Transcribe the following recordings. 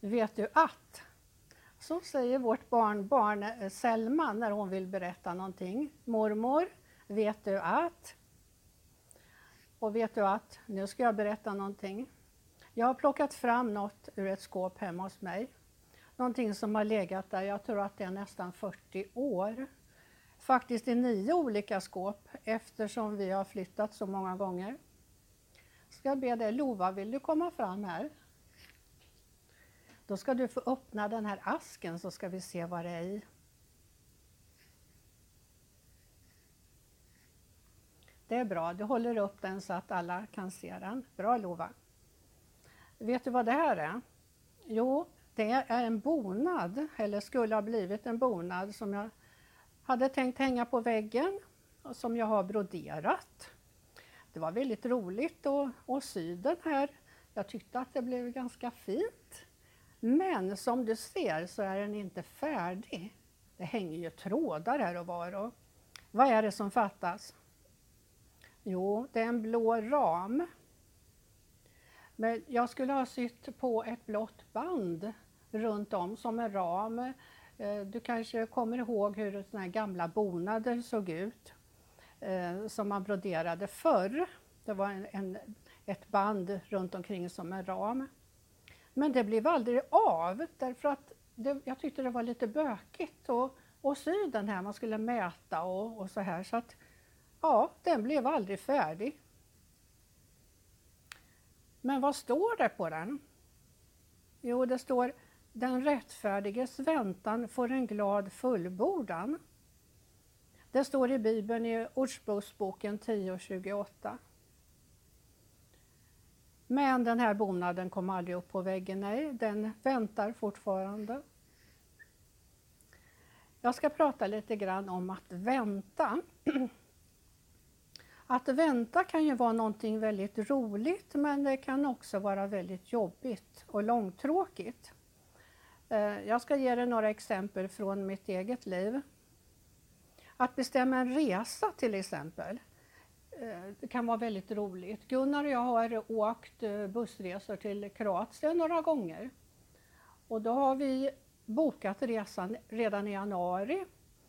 vet du att? Så säger vårt barnbarn eh, Selma när hon vill berätta någonting. Mormor, vet du att? Och vet du att? Nu ska jag berätta någonting. Jag har plockat fram något ur ett skåp hemma hos mig. Någonting som har legat där, jag tror att det är nästan 40 år. Faktiskt i nio olika skåp eftersom vi har flyttat så många gånger. Ska jag be dig, Lova, vill du komma fram här? Då ska du få öppna den här asken så ska vi se vad det är i. Det är bra, du håller upp den så att alla kan se den. Bra Lova! Vet du vad det här är? Jo, det är en bonad, eller skulle ha blivit en bonad som jag hade tänkt hänga på väggen och som jag har broderat. Det var väldigt roligt att, att sy den här. Jag tyckte att det blev ganska fint. Men som du ser så är den inte färdig. Det hänger ju trådar här och var. Och vad är det som fattas? Jo, det är en blå ram. Men jag skulle ha sytt på ett blått band runt om som en ram. Eh, du kanske kommer ihåg hur såna här gamla bonader såg ut eh, som man broderade förr. Det var en, en, ett band runt omkring som en ram. Men det blev aldrig av därför att det, jag tyckte det var lite bökigt att, att sy den här, man skulle mäta och, och så här. Så att, ja, den blev aldrig färdig. Men vad står det på den? Jo, det står Den rättfärdiges väntan får en glad fullbordan. Det står i Bibeln i Ordspråksboken 10.28. Men den här bonaden kom aldrig upp på väggen, nej, den väntar fortfarande. Jag ska prata lite grann om att vänta. Att vänta kan ju vara någonting väldigt roligt men det kan också vara väldigt jobbigt och långtråkigt. Eh, jag ska ge dig några exempel från mitt eget liv. Att bestämma en resa till exempel. Eh, det kan vara väldigt roligt. Gunnar och jag har åkt eh, bussresor till Kroatien några gånger. Och då har vi bokat resan redan i januari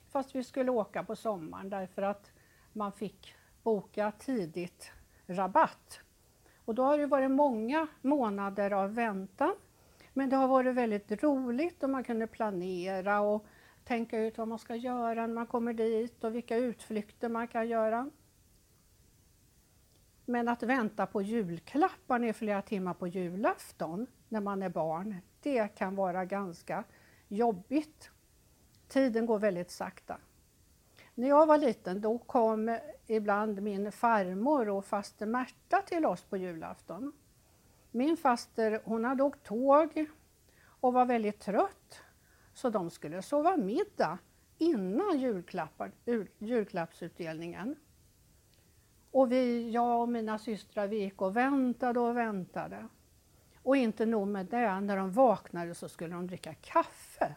fast vi skulle åka på sommaren därför att man fick boka tidigt rabatt. Och då har det varit många månader av väntan. Men det har varit väldigt roligt och man kunde planera och tänka ut vad man ska göra när man kommer dit och vilka utflykter man kan göra. Men att vänta på julklappar i flera timmar på julafton när man är barn, det kan vara ganska jobbigt. Tiden går väldigt sakta. När jag var liten då kom ibland min farmor och faster Märta till oss på julafton. Min faster hon hade åkt tåg och var väldigt trött så de skulle sova middag innan julklappar, julklappsutdelningen. Och vi, jag och mina systrar vi gick och väntade och väntade. Och inte nog med det, när de vaknade så skulle de dricka kaffe.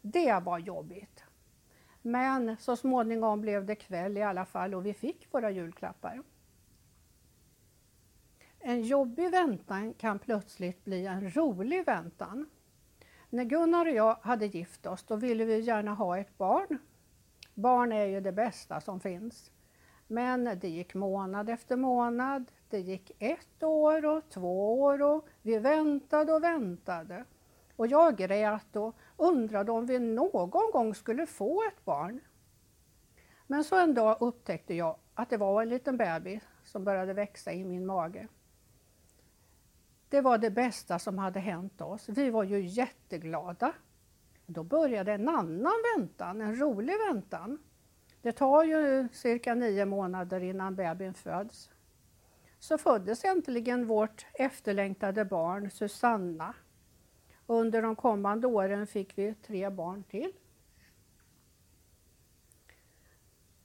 Det var jobbigt. Men så småningom blev det kväll i alla fall och vi fick våra julklappar. En jobbig väntan kan plötsligt bli en rolig väntan. När Gunnar och jag hade gift oss då ville vi gärna ha ett barn. Barn är ju det bästa som finns. Men det gick månad efter månad, det gick ett år och två år och vi väntade och väntade. Och jag grät och undrade om vi någon gång skulle få ett barn. Men så en dag upptäckte jag att det var en liten bebis som började växa i min mage. Det var det bästa som hade hänt oss. Vi var ju jätteglada. Då började en annan väntan, en rolig väntan. Det tar ju cirka nio månader innan bebisen föds. Så föddes äntligen vårt efterlängtade barn Susanna. Under de kommande åren fick vi tre barn till.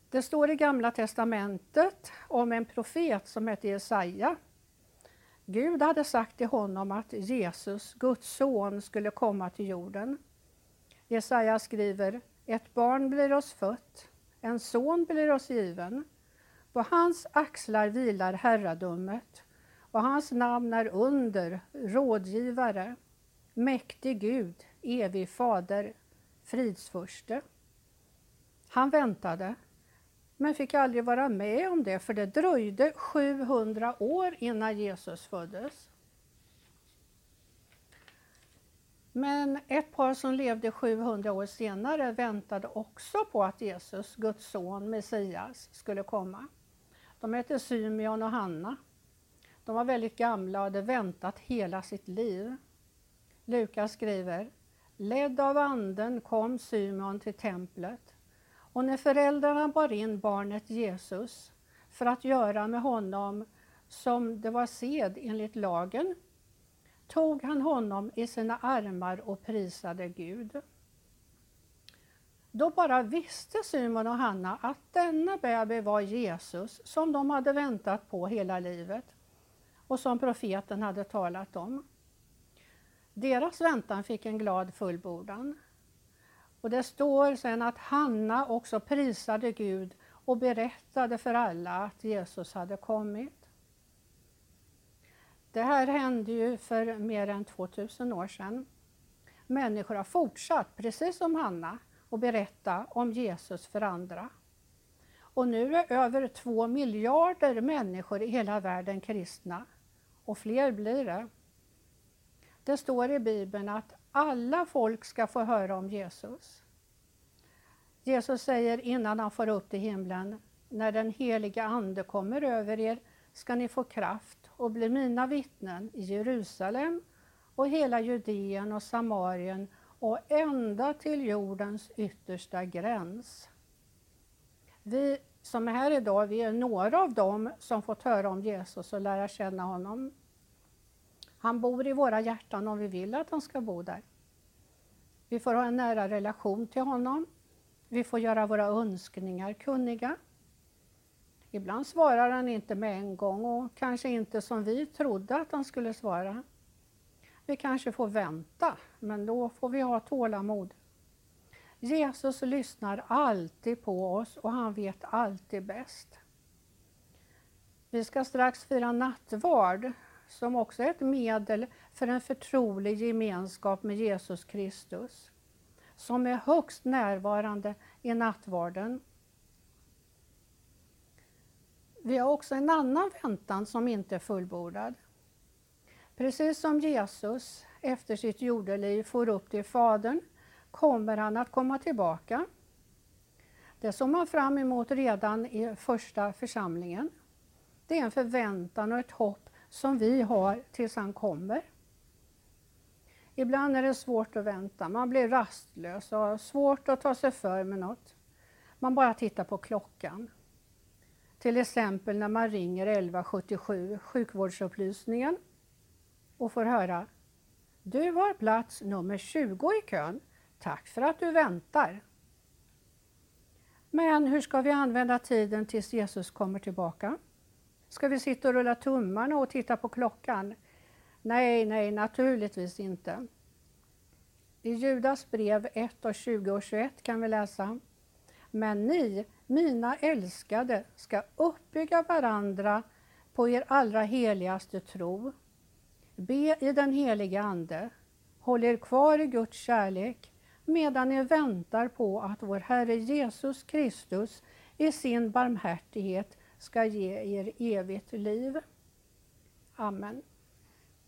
Det står i Gamla testamentet om en profet som hette Jesaja. Gud hade sagt till honom att Jesus, Guds son, skulle komma till jorden. Jesaja skriver, ett barn blir oss fött, en son blir oss given. På hans axlar vilar herradömet och hans namn är under, rådgivare, mäktig Gud, evig fader, fridsförste. Han väntade, men fick aldrig vara med om det, för det dröjde 700 år innan Jesus föddes. Men ett par som levde 700 år senare väntade också på att Jesus, Guds son, Messias, skulle komma. De hette Symeon och Hanna. De var väldigt gamla och hade väntat hela sitt liv. Lukas skriver, ledd av anden kom Symeon till templet och när föräldrarna bar in barnet Jesus för att göra med honom som det var sed enligt lagen tog han honom i sina armar och prisade Gud. Då bara visste Simon och Hanna att denna bebis var Jesus som de hade väntat på hela livet och som profeten hade talat om. Deras väntan fick en glad fullbordan. Och det står sen att Hanna också prisade Gud och berättade för alla att Jesus hade kommit. Det här hände ju för mer än 2000 år sedan. Människor har fortsatt, precis som Hanna, att berätta om Jesus för andra. Och nu är över två miljarder människor i hela världen kristna. Och fler blir det. Det står i Bibeln att alla folk ska få höra om Jesus. Jesus säger innan han får upp till himlen, när den heliga Ande kommer över er ska ni få kraft och blir mina vittnen i Jerusalem och hela Judeen och Samarien och ända till jordens yttersta gräns. Vi som är här idag, vi är några av dem som fått höra om Jesus och lära känna honom. Han bor i våra hjärtan om vi vill att han ska bo där. Vi får ha en nära relation till honom. Vi får göra våra önskningar kunniga. Ibland svarar han inte med en gång och kanske inte som vi trodde att han skulle svara. Vi kanske får vänta, men då får vi ha tålamod. Jesus lyssnar alltid på oss och han vet alltid bäst. Vi ska strax fira nattvard som också är ett medel för en förtrolig gemenskap med Jesus Kristus som är högst närvarande i nattvarden vi har också en annan väntan som inte är fullbordad. Precis som Jesus efter sitt jordeliv for upp till Fadern kommer han att komma tillbaka. Det såg man fram emot redan i första församlingen. Det är en förväntan och ett hopp som vi har tills han kommer. Ibland är det svårt att vänta, man blir rastlös och har svårt att ta sig för med något. Man bara tittar på klockan. Till exempel när man ringer 1177, sjukvårdsupplysningen, och får höra Du har plats nummer 20 i kön. Tack för att du väntar. Men hur ska vi använda tiden tills Jesus kommer tillbaka? Ska vi sitta och rulla tummarna och titta på klockan? Nej, nej, naturligtvis inte. I Judas brev 1 och 20 och 21 kan vi läsa Men ni mina älskade, ska uppbygga varandra på er allra heligaste tro. Be i den helige Ande. Håll er kvar i Guds kärlek medan ni väntar på att vår Herre Jesus Kristus i sin barmhärtighet ska ge er evigt liv. Amen.